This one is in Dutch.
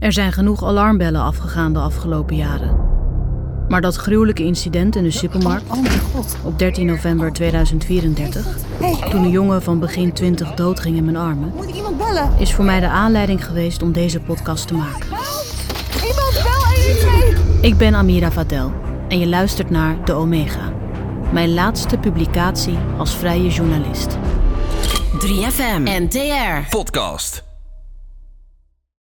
Er zijn genoeg alarmbellen afgegaan de afgelopen jaren. Maar dat gruwelijke incident in de supermarkt op 13 november 2034, toen een jongen van begin 20 doodging in mijn armen, is voor mij de aanleiding geweest om deze podcast te maken. Ik ben Amira Vadel en je luistert naar De Omega, mijn laatste publicatie als vrije journalist. 3FM, NTR. Podcast.